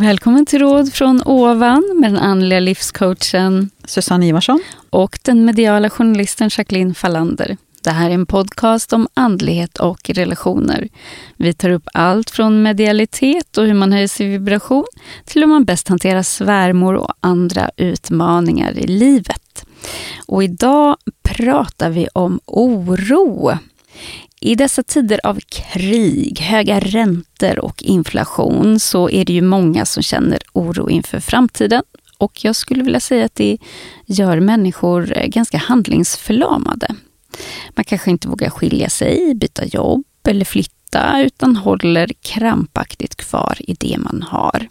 Välkommen till Råd från ovan med den andliga livscoachen Susanne Ivarsson och den mediala journalisten Jacqueline Fallander. Det här är en podcast om andlighet och relationer. Vi tar upp allt från medialitet och hur man höjer sin vibration till hur man bäst hanterar svärmor och andra utmaningar i livet. Och idag pratar vi om oro. I dessa tider av krig, höga räntor och inflation så är det ju många som känner oro inför framtiden. Och jag skulle vilja säga att det gör människor ganska handlingsförlamade. Man kanske inte vågar skilja sig, byta jobb eller flytta utan håller krampaktigt kvar i det man har.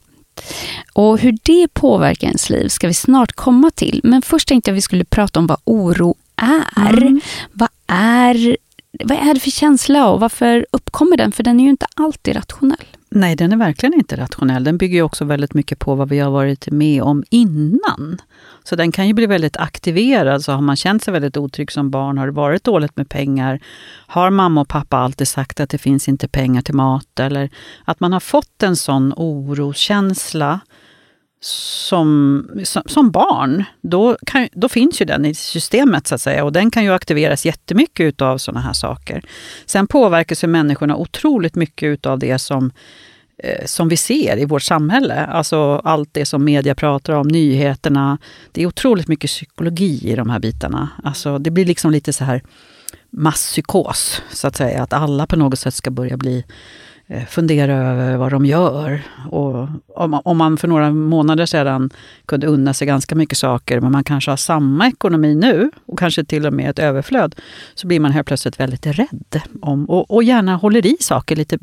Och hur det påverkar ens liv ska vi snart komma till. Men först tänkte jag att vi skulle prata om vad oro är. Mm. Vad är vad är det för känsla och varför uppkommer den? För den är ju inte alltid rationell. Nej, den är verkligen inte rationell. Den bygger också väldigt mycket på vad vi har varit med om innan. Så den kan ju bli väldigt aktiverad. Så har man känt sig väldigt otrygg som barn, har det varit dåligt med pengar, har mamma och pappa alltid sagt att det finns inte pengar till mat, eller att man har fått en sån oroskänsla som, som, barn, då, kan, då finns ju den i systemet så att säga och den kan ju aktiveras jättemycket av sådana här saker. Sen påverkas ju människorna otroligt mycket av det som, eh, som vi ser i vårt samhälle. Alltså allt det som media pratar om, nyheterna. Det är otroligt mycket psykologi i de här bitarna. Alltså det blir liksom lite så här masspsykos, så att säga. Att alla på något sätt ska börja bli Eh, fundera över vad de gör. Och om, man för några månader sedan kunde unna sig ganska mycket saker, men man kanske har samma ekonomi nu och kanske till och med ett överflöd, så blir man helt plötsligt väldigt rädd om, och, och gärna håller i saker lite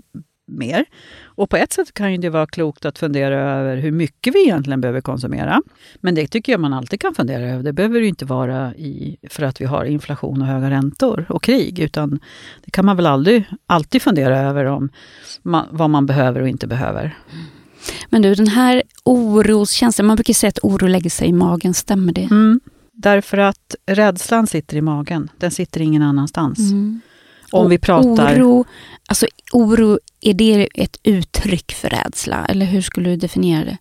mer. Och på ett sätt kan det vara klokt att fundera över hur mycket vi egentligen behöver konsumera. Men det tycker jag man alltid kan fundera över. Det behöver inte vara i, för att vi har inflation och höga räntor och krig, utan det kan man väl aldrig, alltid fundera över om man, vad man behöver och inte behöver. Men du, den här oroskänslan, man brukar säga att oro lägger sig i magen, stämmer det? Mm, därför att rädslan sitter i magen, den sitter ingen annanstans. Mm. Om vi pratar... Oro, alltså oro, är det ett uttryck för rädsla? Eller hur skulle du definiera det?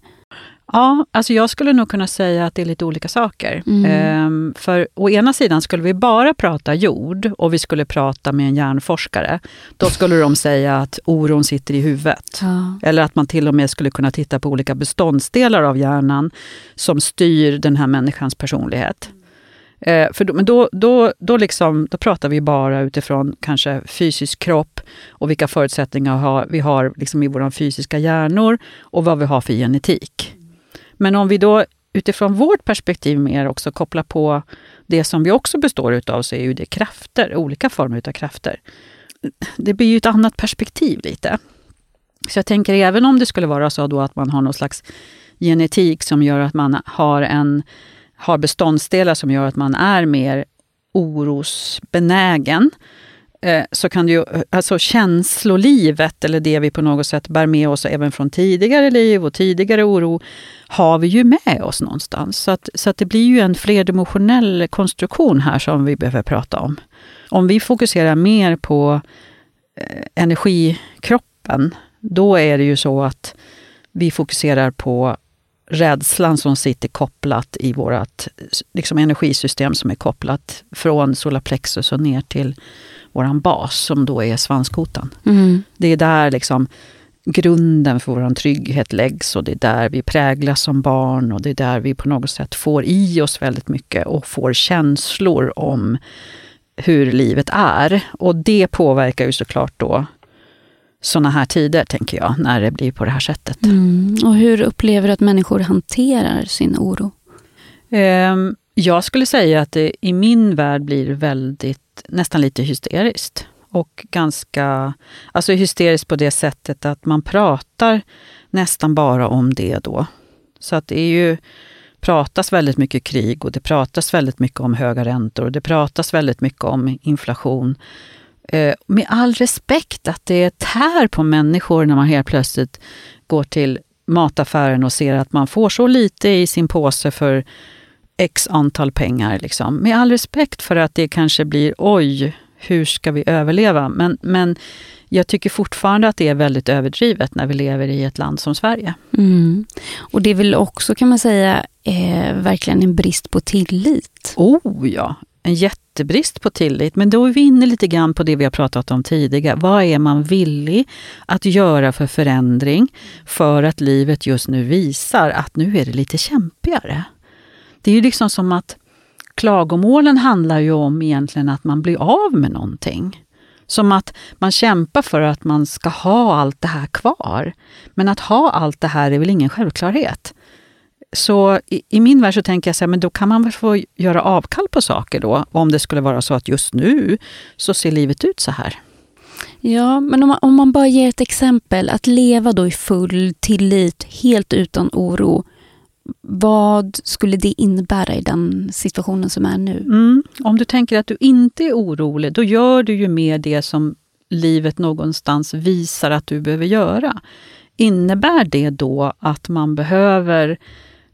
Ja, alltså jag skulle nog kunna säga att det är lite olika saker. Mm. Ehm, för å ena sidan skulle vi bara prata jord och vi skulle prata med en hjärnforskare. Då skulle de säga att oron sitter i huvudet. Ja. Eller att man till och med skulle kunna titta på olika beståndsdelar av hjärnan som styr den här människans personlighet. Eh, för då, men då, då, då, liksom, då pratar vi bara utifrån kanske fysisk kropp och vilka förutsättningar har, vi har liksom i våra fysiska hjärnor och vad vi har för genetik. Men om vi då utifrån vårt perspektiv mer också kopplar på det som vi också består utav, så är ju det krafter, olika former av krafter. Det blir ju ett annat perspektiv lite. Så jag tänker även om det skulle vara så då att man har någon slags genetik som gör att man har en har beståndsdelar som gör att man är mer orosbenägen eh, så kan det ju, alltså känslolivet, eller det vi på något sätt bär med oss även från tidigare liv och tidigare oro, har vi ju med oss någonstans. Så att, så att det blir ju en flerdimensionell konstruktion här som vi behöver prata om. Om vi fokuserar mer på eh, energikroppen, då är det ju så att vi fokuserar på rädslan som sitter kopplat i vårt liksom energisystem som är kopplat från solarplexus och ner till våran bas som då är svanskotan. Mm. Det är där liksom grunden för vår trygghet läggs och det är där vi präglas som barn och det är där vi på något sätt får i oss väldigt mycket och får känslor om hur livet är. Och det påverkar ju såklart då såna här tider, tänker jag, när det blir på det här sättet. Mm. Och hur upplever du att människor hanterar sin oro? Um, jag skulle säga att det i min värld blir väldigt, nästan lite hysteriskt. Och ganska, alltså hysteriskt på det sättet att man pratar nästan bara om det då. Så att det är ju, pratas väldigt mycket krig och det pratas väldigt mycket om höga räntor och det pratas väldigt mycket om inflation. Eh, med all respekt att det tär på människor när man helt plötsligt går till mataffären och ser att man får så lite i sin påse för x antal pengar. Liksom. Med all respekt för att det kanske blir oj, hur ska vi överleva? Men, men jag tycker fortfarande att det är väldigt överdrivet när vi lever i ett land som Sverige. Mm. Och det är väl också, kan man säga, eh, verkligen en brist på tillit? Oh ja, en jättebrist på tillit. Men då är vi inne lite grann på det vi har pratat om tidigare. Vad är man villig att göra för förändring för att livet just nu visar att nu är det lite kämpigare? Det är ju liksom som att klagomålen handlar ju om egentligen att man blir av med någonting. Som att man kämpar för att man ska ha allt det här kvar. Men att ha allt det här är väl ingen självklarhet. Så i, i, min värld så tänker jag så här, men då kan man väl få göra avkall på saker då, om det skulle vara så att just nu så ser livet ut så här. Ja, men om man, om man bara ger ett exempel, att leva då i full tillit, helt utan oro. Vad skulle det innebära i den situationen som är nu? Mm. Om du tänker att du inte är orolig, då gör du ju mer det som livet någonstans visar att du behöver göra. Innebär det då att man behöver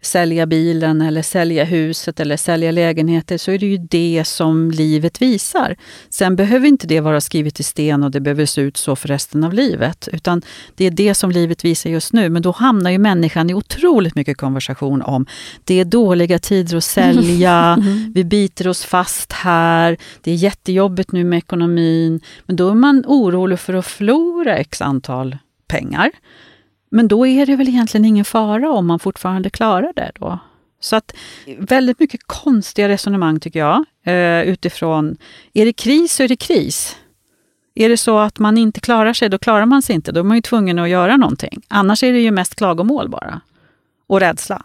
sälja bilen eller sälja huset eller sälja lägenheter så är det ju det som livet visar. Sen behöver inte det vara skrivet i sten och det behöver se ut så för resten av livet. Utan det är det som livet visar just nu. Men då hamnar ju människan i otroligt mycket konversation om det är dåliga tider att sälja, vi biter oss fast här, det är jättejobbigt nu med ekonomin. Men då är man orolig för att förlora x antal pengar. Men då är det väl egentligen ingen fara om man fortfarande klarar det då. Så att väldigt mycket konstiga resonemang tycker jag. Eh, utifrån, är det kris så är det kris. Är det så att man inte klarar sig, då klarar man sig inte. Då är man ju tvungen att göra någonting. Annars är det ju mest klagomål bara. Och rädsla.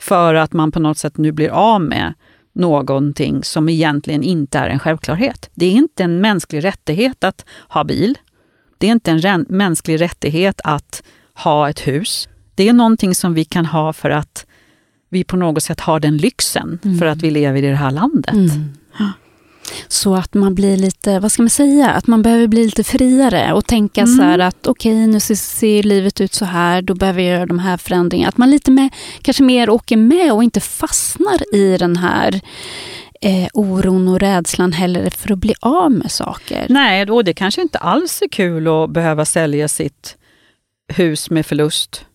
För att man på något sätt nu blir av med någonting som egentligen inte är en självklarhet. Det är inte en mänsklig rättighet att ha bil. Det är inte en mänsklig rättighet att ha ett hus. Det är någonting som vi kan ha för att vi på något sätt har den lyxen, mm. för att vi lever i det här landet. Mm. Så att man blir lite, vad ska man säga, att man behöver bli lite friare och tänka mm. så här att okej, okay, nu ser, ser, livet ut så här, då behöver jag göra de här förändringarna. Att man lite med, kanske mer åker med och inte fastnar i den här eh, oron och rädslan heller för att bli av med saker. Nej, och det kanske inte alls är kul att behöva sälja sitt hus med förlust.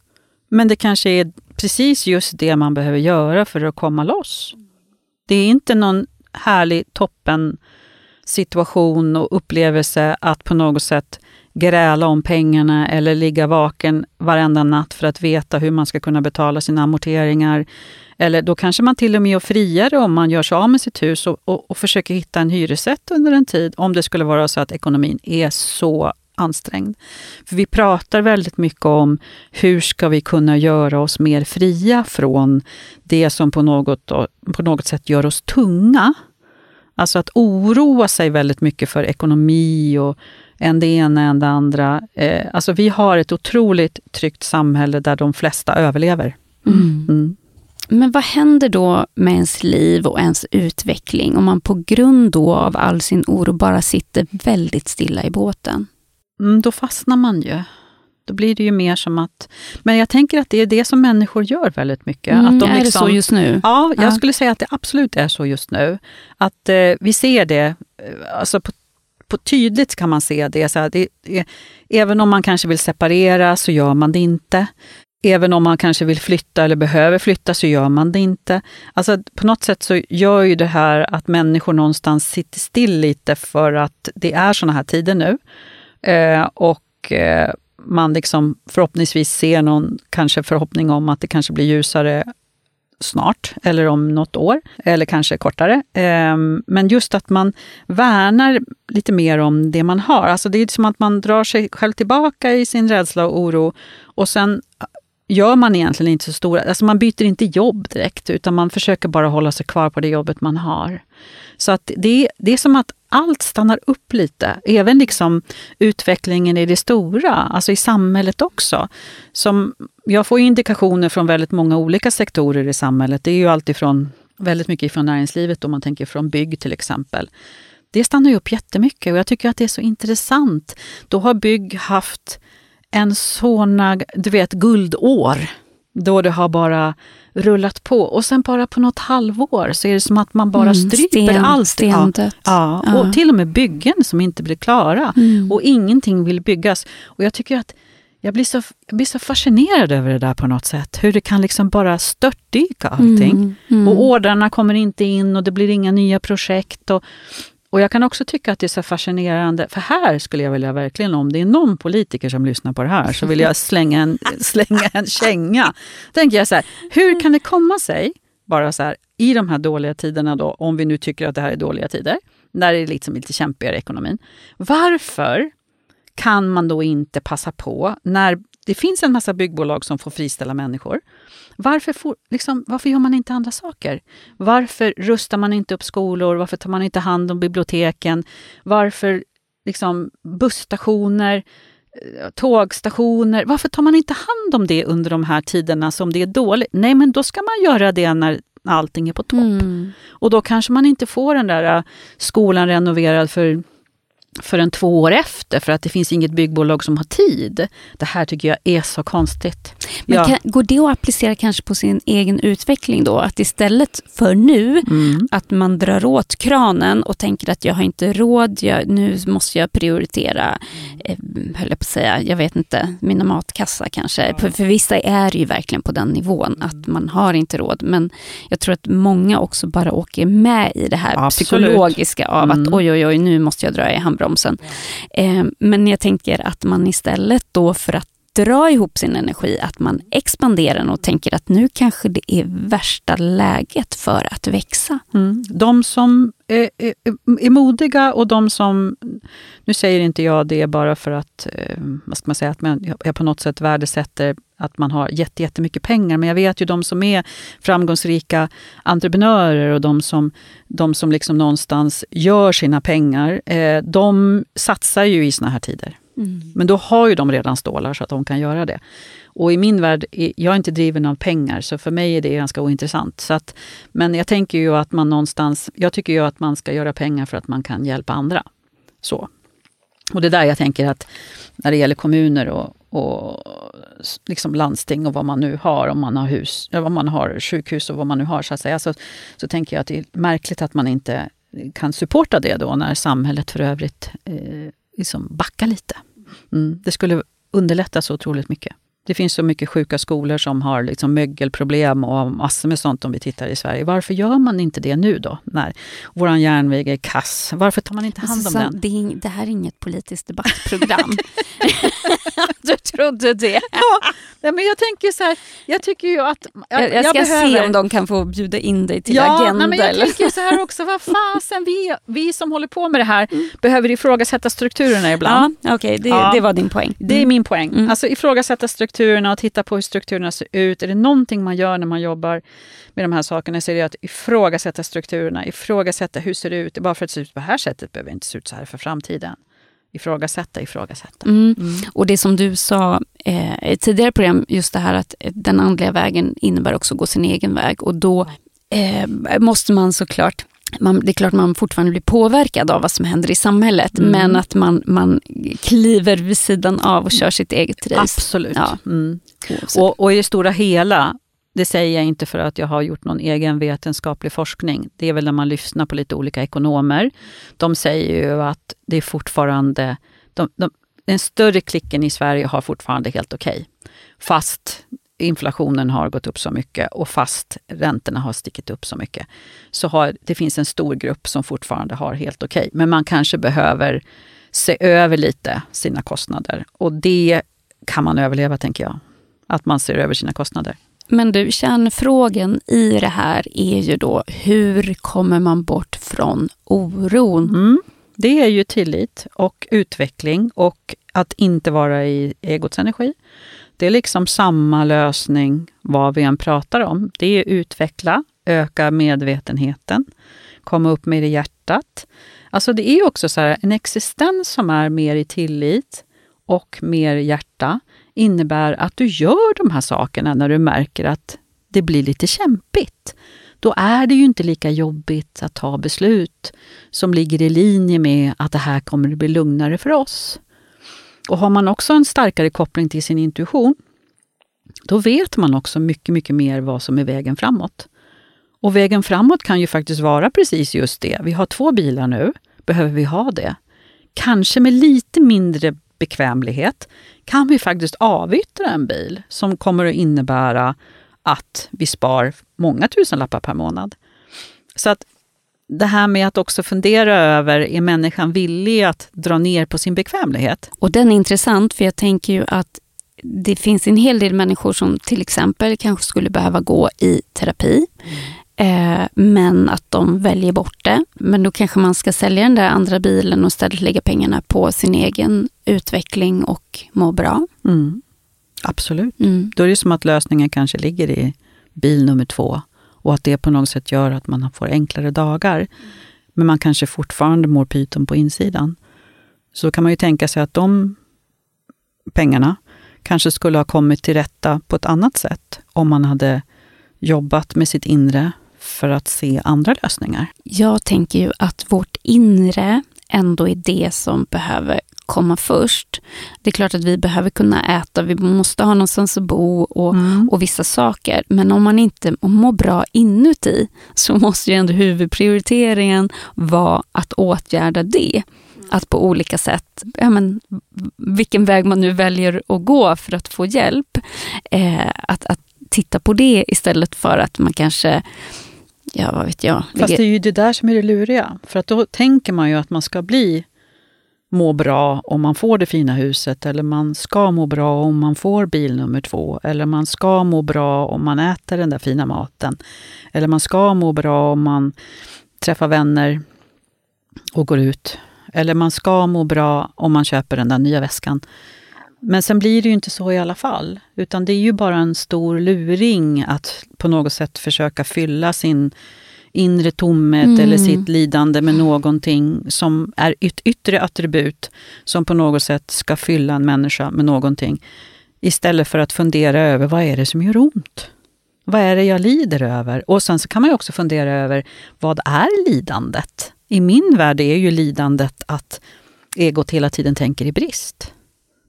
Men det kanske är precis just det man behöver göra för att komma loss. Det är inte någon härlig toppen situation och upplevelse att på något sätt gräla om pengarna eller ligga vaken varenda natt för att veta hur man ska kunna betala sina amorteringar. Eller då kanske man till och med är friare om man gör sig av med sitt hus och, och, och försöker hitta en hyresrätt under en tid, om det skulle vara så att ekonomin är så ansträngd. För vi pratar väldigt mycket om hur ska vi kunna göra oss mer fria från det som på något, på något sätt gör oss tunga. Alltså att oroa sig väldigt mycket för ekonomi och en det ena, en det andra. Eh, alltså vi har ett otroligt tryggt samhälle där de flesta överlever. Mm. Mm. Men vad händer då med ens liv och ens utveckling om man på grund av all sin oro bara sitter väldigt stilla i båten? Mm, då fastnar man ju. Då blir det ju mer som att... Men jag tänker att det är det som människor gör väldigt mycket. Mm, att de är liksom, det så just nu? Ja, jag ja. skulle säga att det absolut är så just nu. Att eh, vi ser det, eh, alltså på, på tydligt kan man se det. Så här, det är, även om man kanske vill separera så gör man det inte. Även om man kanske vill flytta eller behöver flytta så gör man det inte. Alltså på något sätt så gör ju det här att människor någonstans sitter still lite för att det är såna här tider nu. Eh, och eh, man liksom förhoppningsvis ser någon kanske förhoppning om att det kanske blir ljusare snart, eller om något år, eller kanske kortare. Eh, men just att man värnar lite mer om det man har. Alltså det är som att man drar sig själv tillbaka i sin rädsla och oro och sen gör man egentligen inte så stora... Alltså man byter inte jobb direkt, utan man försöker bara hålla sig kvar på det jobbet man har. Så att det, det är som att allt stannar upp lite. Även liksom utvecklingen i det stora, alltså i samhället också. Som, jag får indikationer från väldigt många olika sektorer i samhället. Det är ju alltifrån väldigt mycket från näringslivet, om man tänker från bygg till exempel. Det stannar ju upp jättemycket och jag tycker att det är så intressant. Då har bygg haft en såna, du vet, guldår Då det har bara rullat på och sen bara på något halvår så är det som att man bara Mm, stryper sten- allt. stendött. Ja, Ja. och till och med byggen som inte blir klara. Mm. Och ingenting vill byggas. Och jag tycker att jag blir, så, jag blir så fascinerad över det där på något sätt. Hur det kan liksom bara störtdyka allting. Mm, mm. Och ordrarna kommer inte in och det blir inga nya projekt. Och, och jag kan också tycka att det är så fascinerande, för här skulle jag vilja verkligen, om det är någon politiker som lyssnar på det här, så vill jag slänga en, slänga en känga. Tänker jag så här, hur kan det komma sig, bara så här, i de här dåliga tiderna då, om vi nu tycker att det här är dåliga tider, när det är liksom lite kämpigare i ekonomin. Varför kan man då inte passa på, när det finns en massa byggbolag som får friställa människor, varför, får, liksom, varför gör man inte andra saker? Varför rustar man inte upp skolor? Varför tar man inte hand om biblioteken? Varför liksom, busstationer, eh, tågstationer? Varför tar man inte hand om det under de här tiderna som det är dåligt? Nej, men då ska man göra det när allting är på topp. Mm. Och då kanske man inte får den där äh, skolan renoverad för förrän två år efter för att det finns inget byggbolag som har tid. Det här tycker jag är så konstigt. Men Ja. kan, går det att applicera kanske på sin egen utveckling då? Att istället för nu, Mm. att man drar åt kranen och tänker att jag har inte råd, jag, nu måste jag prioritera, eh, höll jag på att säga, jag vet inte, mina matkassa kanske. För, för vissa är det ju verkligen på den nivån att man har inte råd. Men jag tror att många också bara åker med i det här Absolut. psykologiska av Mm. att oj, oj, oj, nu måste jag dra i handbromsen. Eh, men jag tänker att man istället då för att dra ihop sin energi, att man expanderar och tänker att nu kanske det är värsta läget för att växa. Mm. De som är, är, är modiga och de som... Nu säger inte jag det bara för att, eh, vad ska man säga, att man, jag på något sätt värdesätter att man har jätte, jättemycket pengar. Men jag vet ju de som är framgångsrika entreprenörer och de som, de som liksom någonstans gör sina pengar. Eh, de satsar ju i såna här tider. Men då har ju de redan stålar så att de kan göra det. Och i min värld, är- jag är inte driven av pengar, så för mig är det ganska ointressant. Så att, men jag tänker ju att man någonstans, jag tycker ju att man ska göra pengar för att man kan hjälpa andra. Så. Och det är där jag tänker att när det gäller kommuner och, och liksom landsting och vad man nu har, om man har hus, eller om man har sjukhus och vad man nu har, så att säga, så, så tänker jag att det är märkligt att man inte kan supporta det då när samhället för övrigt eh, liksom backar lite. Mm, det skulle underlätta så otroligt mycket. Det finns så mycket sjuka skolor som har liksom mögelproblem och massor med sånt om vi tittar i Sverige. Varför gör man inte det nu då? När vår järnväg är kass. Varför tar man inte hand om Alltså, den? det, är, ing- det här är inget politiskt debattprogram. du trodde det. Ja, men jag tänker så här, jag tycker ju att... Jag, jag ska behöver- se om de kan få bjuda in dig till ja, Agenda. nej, men jag eller? tänker så här också, vad fasen, vi, vi som håller på med det här behöver ifrågasätta strukturerna ibland. Ja, Okej, det, Ja. det var din poäng. Det är min poäng. Mm. Alltså ifrågasätta strukturerna och titta på hur strukturerna ser ut. Är det någonting man gör när man jobbar med de här sakerna så är det att ifrågasätta strukturerna. Ifrågasätta hur ser det ut. Bara för att det ser ut på det här sättet behöver det inte se ut så här för framtiden. Ifrågasätta, ifrågasätta. Mm. Mm. Och det som du sa eh, i tidigare program, just det här att eh, den andliga vägen innebär också att gå sin egen väg. Och då eh, måste man såklart man, det är klart man fortfarande blir påverkad av vad som händer i samhället, Mm. men att man, man kliver vid sidan av och kör sitt eget race. Absolut. Ja. Mm. Och, och i det stora hela, det säger jag inte för att jag har gjort någon egen vetenskaplig forskning. Det är väl när man lyssnar på lite olika ekonomer. De säger ju att det är fortfarande, de, de, den större klicken i Sverige har fortfarande helt okej. Fast inflationen har gått upp så mycket och fast räntorna har stickit upp så mycket. Så har, det finns en stor grupp som fortfarande har helt okej. Men man kanske behöver se över lite sina kostnader. Och det kan man överleva, tänker jag. Att man ser över sina kostnader. Men du, kärnfrågan i det här är ju då hur kommer man bort från oron? Mm. Det är ju tillit och utveckling och att inte vara i egots energi. Det är liksom samma lösning vad vi än pratar om. Det är utveckla, öka medvetenheten, komma upp med det i hjärtat. Alltså det är också så här, en existens som är mer i tillit och mer hjärta innebär att du gör de här sakerna när du märker att det blir lite kämpigt. Då är det ju inte lika jobbigt att ta beslut som ligger i linje med att det här kommer att bli lugnare för oss. Och har man också en starkare koppling till sin intuition då vet man också mycket, mycket mer vad som är vägen framåt. Och vägen framåt kan ju faktiskt vara precis just det. Vi har två bilar nu. Behöver vi ha det? Kanske med lite mindre bekvämlighet kan vi faktiskt avyttra en bil som kommer att innebära att vi spar många tusenlappar per månad. Så att det här med att också fundera över, är människan villig att dra ner på sin bekvämlighet? Och den är intressant, för jag tänker ju att det finns en hel del människor som till exempel kanske skulle behöva gå i terapi. Eh, men att de väljer bort det. Men då kanske man ska sälja den där andra bilen och istället lägga pengarna på sin egen utveckling och må bra. Mm. Absolut. Mm. Då är det som att lösningen kanske ligger i bil nummer två och att det på något sätt gör att man får enklare dagar. Men man kanske fortfarande mår pyton på insidan. Så kan man ju tänka sig att de pengarna kanske skulle ha kommit till rätta på ett annat sätt om man hade jobbat med sitt inre för att se andra lösningar. Jag tänker ju att vårt inre ändå är det som behöver komma först. Det är klart att vi behöver kunna äta, vi måste ha någonstans att bo och, mm. och vissa saker. Men om man inte mår bra inuti så måste ju ändå huvudprioriteringen vara att åtgärda det. Att på olika sätt, ja men, vilken väg man nu väljer att gå för att få hjälp, eh, att, att titta på det istället för att man kanske Ja, vad vet jag. Fast det är ju det där som är det luriga. För att då tänker man ju att man ska bli må bra om man får det fina huset eller man ska må bra om man får bil nummer två eller man ska må bra om man äter den där fina maten. Eller man ska må bra om man träffar vänner och går ut. Eller man ska må bra om man köper den där nya väskan. Men sen blir det ju inte så i alla fall. Utan det är ju bara en stor luring att på något sätt försöka fylla sin inre tomhet mm. eller sitt lidande med någonting som är ett yttre attribut som på något sätt ska fylla en människa med någonting. Istället för att fundera över vad är det som gör ont? Vad är det jag lider över? Och sen så kan man också fundera över vad är lidandet? I min värld är ju lidandet att egot hela tiden tänker i brist.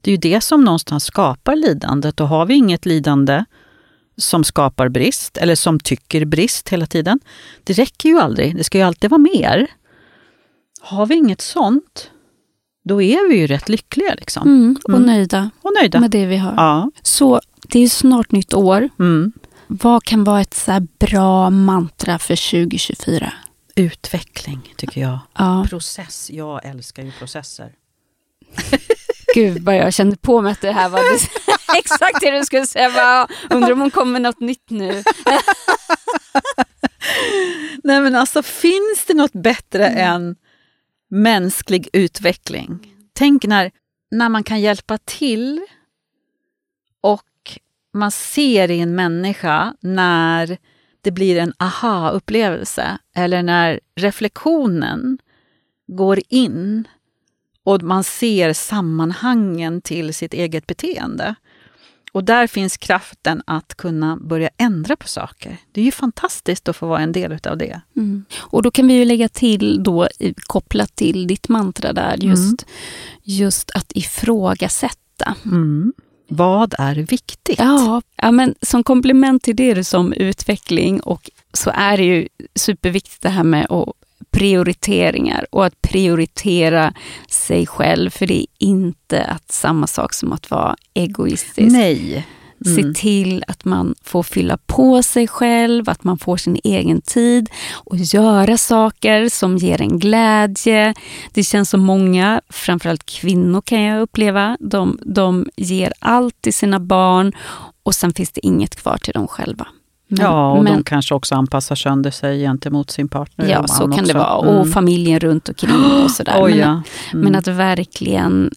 Det är ju det som någonstans skapar lidandet och har vi inget lidande som skapar brist eller som tycker brist hela tiden. Det räcker ju aldrig, det ska ju alltid vara mer. Har vi inget sånt, då är vi ju rätt lyckliga. Liksom. Mm, och, mm. Nöjda och nöjda med det vi har. Ja. Så det är snart nytt år. Mm. Vad kan vara ett så bra mantra för 2024? Utveckling, tycker jag. Ja. Process. Jag älskar ju processer. Gud vad jag kände på mig att det här var exakt det du skulle säga. Bara, undrar om hon kommer med något nytt nu. Nej men alltså finns det något bättre mm. än mänsklig utveckling? Tänk när, när man kan hjälpa till och man ser i en människa när det blir en aha-upplevelse eller när reflektionen går in och man ser sammanhangen till sitt eget beteende. Och där finns kraften att kunna börja ändra på saker. Det är ju fantastiskt att få vara en del av det. Mm. Och då kan vi ju lägga till, då, kopplat till ditt mantra där, just, mm. just att ifrågasätta. Mm. Vad är viktigt? Ja, ja, men som komplement till det som utveckling och så är det ju superviktigt det här med att prioriteringar och att prioritera sig själv. För det är inte att samma sak som att vara egoistisk. Nej. Mm. Se till att man får fylla på sig själv, att man får sin egen tid och göra saker som ger en glädje. Det känns som många, framförallt kvinnor kan jag uppleva, de, de ger allt till sina barn och sen finns det inget kvar till dem själva. Men, ja, och men, de kanske också anpassar sönder sig gentemot sin partner. Ja, så kan också. det vara. Och mm. familjen runt omkring och sådär. Oh, men, ja. mm. men, att verkligen,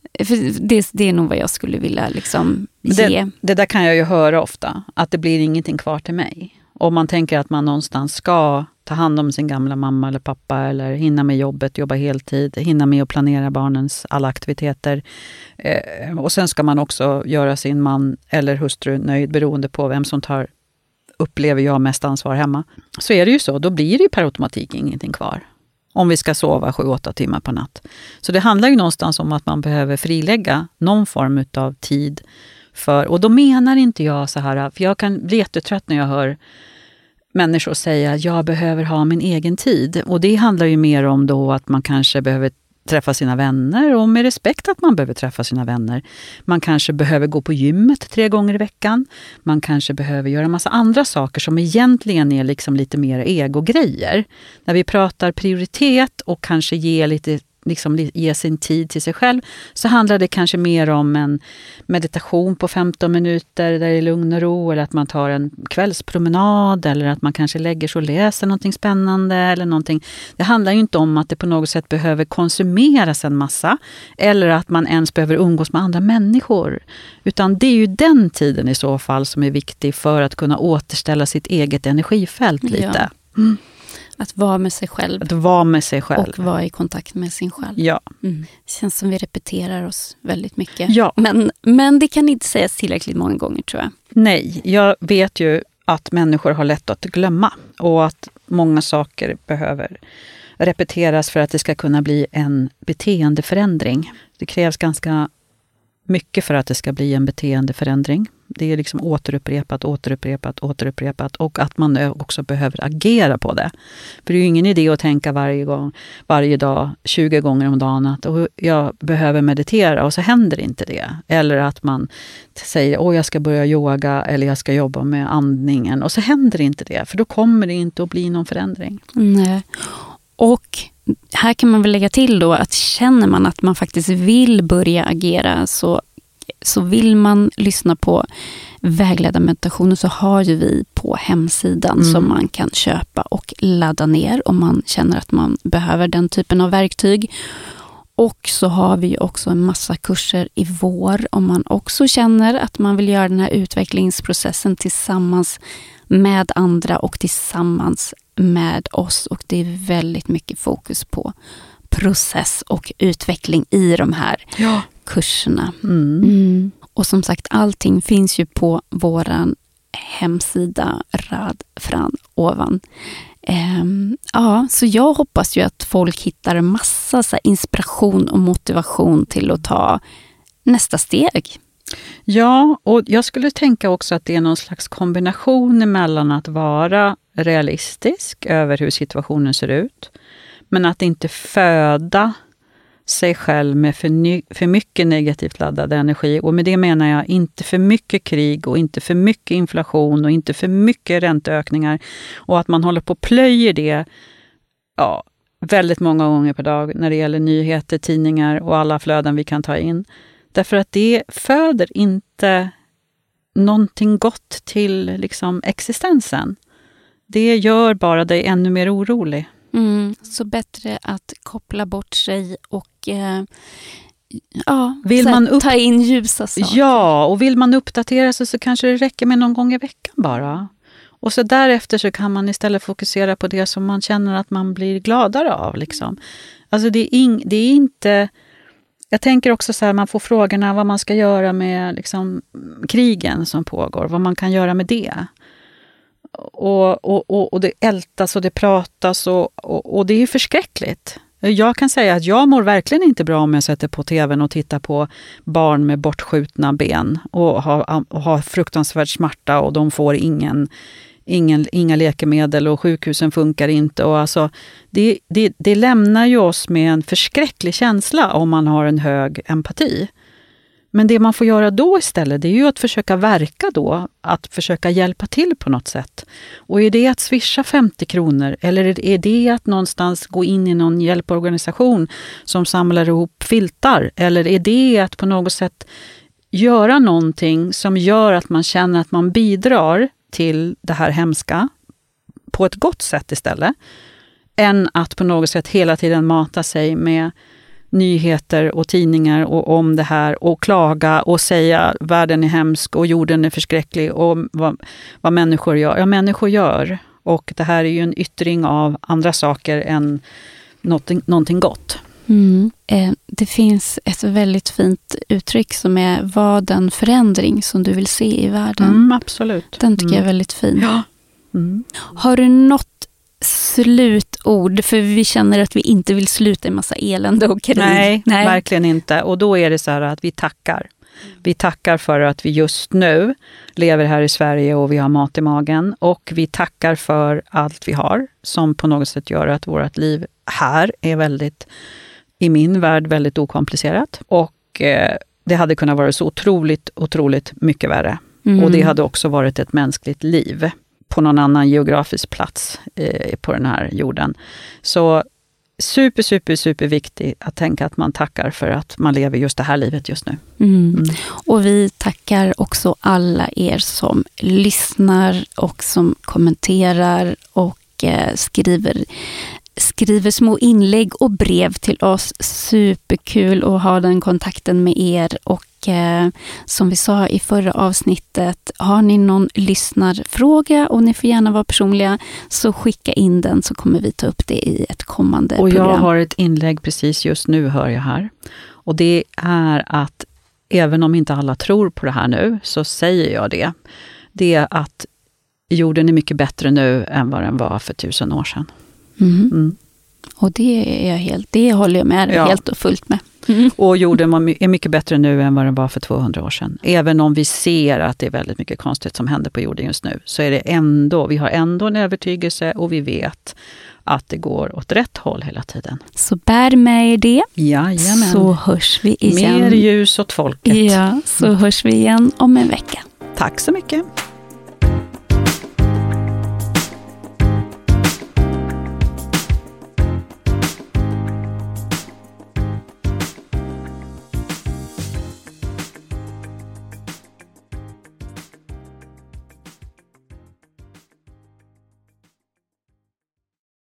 det, det, är nog vad jag skulle vilja liksom ge. Det, det, där kan jag ju höra ofta, att det blir ingenting kvar till mig. Om man tänker att man någonstans ska ta hand om sin gamla mamma eller pappa eller hinna med jobbet, jobba heltid, hinna med att planera barnens alla aktiviteter. Eh, och sen ska man också göra sin man eller hustru nöjd beroende på vem som tar upplever jag mest ansvar hemma. Så är det ju så, då blir det ju per automatik ingenting kvar. Om vi ska sova 7-8 timmar per natt. Så det handlar ju någonstans om att man behöver frilägga någon form av tid För, och då menar inte jag så här, för jag kan bli jättetrött när jag hör människor säga att jag behöver ha min egen tid. Och det handlar ju mer om då att man kanske behöver träffa sina vänner och med respekt att man behöver träffa sina vänner. Man kanske behöver gå på gymmet tre gånger i veckan. Man kanske behöver göra massa andra saker som egentligen är liksom lite mer egogrejer. När vi pratar prioritet och kanske ge lite liksom ge sin tid till sig själv så handlar det kanske mer om en meditation på 15 minuter där det är lugn och ro eller att man tar en kvällspromenad eller att man kanske lägger sig och läser någonting spännande eller någonting. Det handlar ju inte om att det på något sätt behöver konsumeras en massa eller att man ens behöver umgås med andra människor. Utan det är ju den tiden i så fall som är viktig för att kunna återställa sitt eget energifält lite. Ja. Mm. Att vara med sig själv. Att vara med sig själv. Och vara i kontakt med sin själv. Ja. Mm. Det känns som vi repeterar oss väldigt mycket. Ja. Men, men det kan inte sägas tillräckligt många gånger tror jag. Nej, jag vet ju att människor har lätt att glömma och att många saker behöver repeteras för att det ska kunna bli en beteendeförändring. Det krävs ganska mycket för att det ska bli en beteendeförändring. Det är liksom återupprepat, återupprepat, återupprepat och att man också behöver agera på det. För det är ju ingen idé att tänka varje, gång, varje dag, 20 gånger om dagen att jag behöver meditera och så händer inte det. Eller att man säger att jag ska börja yoga eller jag ska jobba med andningen och så händer inte det. För då kommer det inte att bli någon förändring. Nej. Och här kan man väl lägga till då att känner man att man faktiskt vill börja agera så, så vill man lyssna på vägledda meditationer så har ju vi på hemsidan mm. som man kan köpa och ladda ner om man känner att man behöver den typen av verktyg. Och så har vi också en massa kurser i vår om man också känner att man vill göra den här utvecklingsprocessen tillsammans med andra och tillsammans med oss och det är väldigt mycket fokus på process och utveckling i de här ja. Kurserna. Mm. Mm. Och som sagt, allting finns ju på vår hemsida Rad Fran ovan. Um, ja, så jag hoppas ju att folk hittar massa så inspiration och motivation till att ta nästa steg. Ja, och jag skulle tänka också att det är någon slags kombination mellan att vara realistisk över hur situationen ser ut, men att inte föda sig själv med för, ny, för mycket negativt laddad energi. Och med det menar jag inte för mycket krig och inte för mycket inflation och inte för mycket ränteökningar. Och att man håller på och plöjer det ja, väldigt många gånger per dag när det gäller nyheter, tidningar och alla flöden vi kan ta in. Därför att det föder inte någonting gott till liksom, existensen. Det gör bara dig ännu mer orolig. Mm, så bättre att koppla bort sig och eh, ja, vill man upp... ta in ljusa saker. Ja, och vill man uppdatera sig så kanske det räcker med någon gång i veckan bara. Och så därefter så kan man istället fokusera på det som man känner att man blir gladare av. Liksom. Alltså det är, in, det är inte jag tänker också så här, man får frågorna vad man ska göra med liksom, krigen som pågår, vad man kan göra med det. Och, och, och, och det ältas och det pratas och, och, och det är förskräckligt. Jag kan säga att jag mår verkligen inte bra om jag sätter på tvn och tittar på barn med bortskjutna ben och har, och har fruktansvärd smärta och de får ingen, ingen, inga läkemedel och sjukhusen funkar inte. Och alltså, det, det, det lämnar ju oss med en förskräcklig känsla om man har en hög empati. Men det man får göra då istället, det är ju att försöka verka då, att försöka hjälpa till på något sätt. Och är det att swisha 50 kronor eller är det att någonstans gå in i någon hjälporganisation som samlar ihop filtar? Eller är det att på något sätt göra någonting som gör att man känner att man bidrar till det här hemska på ett gott sätt istället. Än att på något sätt hela tiden mata sig med nyheter och tidningar och om det här och klaga och säga världen är hemsk och jorden är förskräcklig och vad, vad människor gör. Ja, människor gör. Och det här är ju en yttring av andra saker än någonting, någonting gott. Mm. Eh, det finns ett väldigt fint uttryck som är vad den förändring som du vill se i världen. Mm, absolut. Den tycker mm. jag är väldigt fin. Ja. Mm. Har du något slutord? För vi känner att vi inte vill sluta i massa elände och krig. Nej, Nej, verkligen inte. Och då är det så här att vi tackar. Vi tackar för att vi just nu lever här i Sverige och vi har mat i magen. Och vi tackar för allt vi har som på något sätt gör att vårt liv här är väldigt, i min värld, väldigt okomplicerat. Och eh, det hade kunnat vara så otroligt, otroligt mycket värre. Mm. Och det hade också varit ett mänskligt liv på någon annan geografisk plats eh, på den här jorden. Så super, super, super viktigt att tänka att man tackar för att man lever just det här livet just nu. Mm. Mm. Och vi tackar också alla er som lyssnar och som kommenterar och eh, skriver skriver små inlägg och brev till oss. Superkul att ha den kontakten med er. Och eh, som vi sa i förra avsnittet, har ni någon lyssnarfråga och ni får gärna vara personliga, så skicka in den så kommer vi ta upp det i ett kommande och program. Och jag har ett inlägg precis just nu, hör jag här. Och det är att även om inte alla tror på det här nu, så säger jag det. Det är att jorden är mycket bättre nu än vad den var för tusen år sedan. Mm. Mm. Och det, är jag helt, det håller jag med ja. helt och fullt med. Mm. Och jorden är mycket bättre nu än vad den var för 200 år sedan. Även om vi ser att det är väldigt mycket konstigt som händer på jorden just nu, så är det ändå, vi har ändå en övertygelse och vi vet att det går åt rätt håll hela tiden. Så bär med er det. Jajamän. Så hörs vi igen. Mer ljus åt folket. Ja, så hörs vi igen om en vecka. Tack så mycket.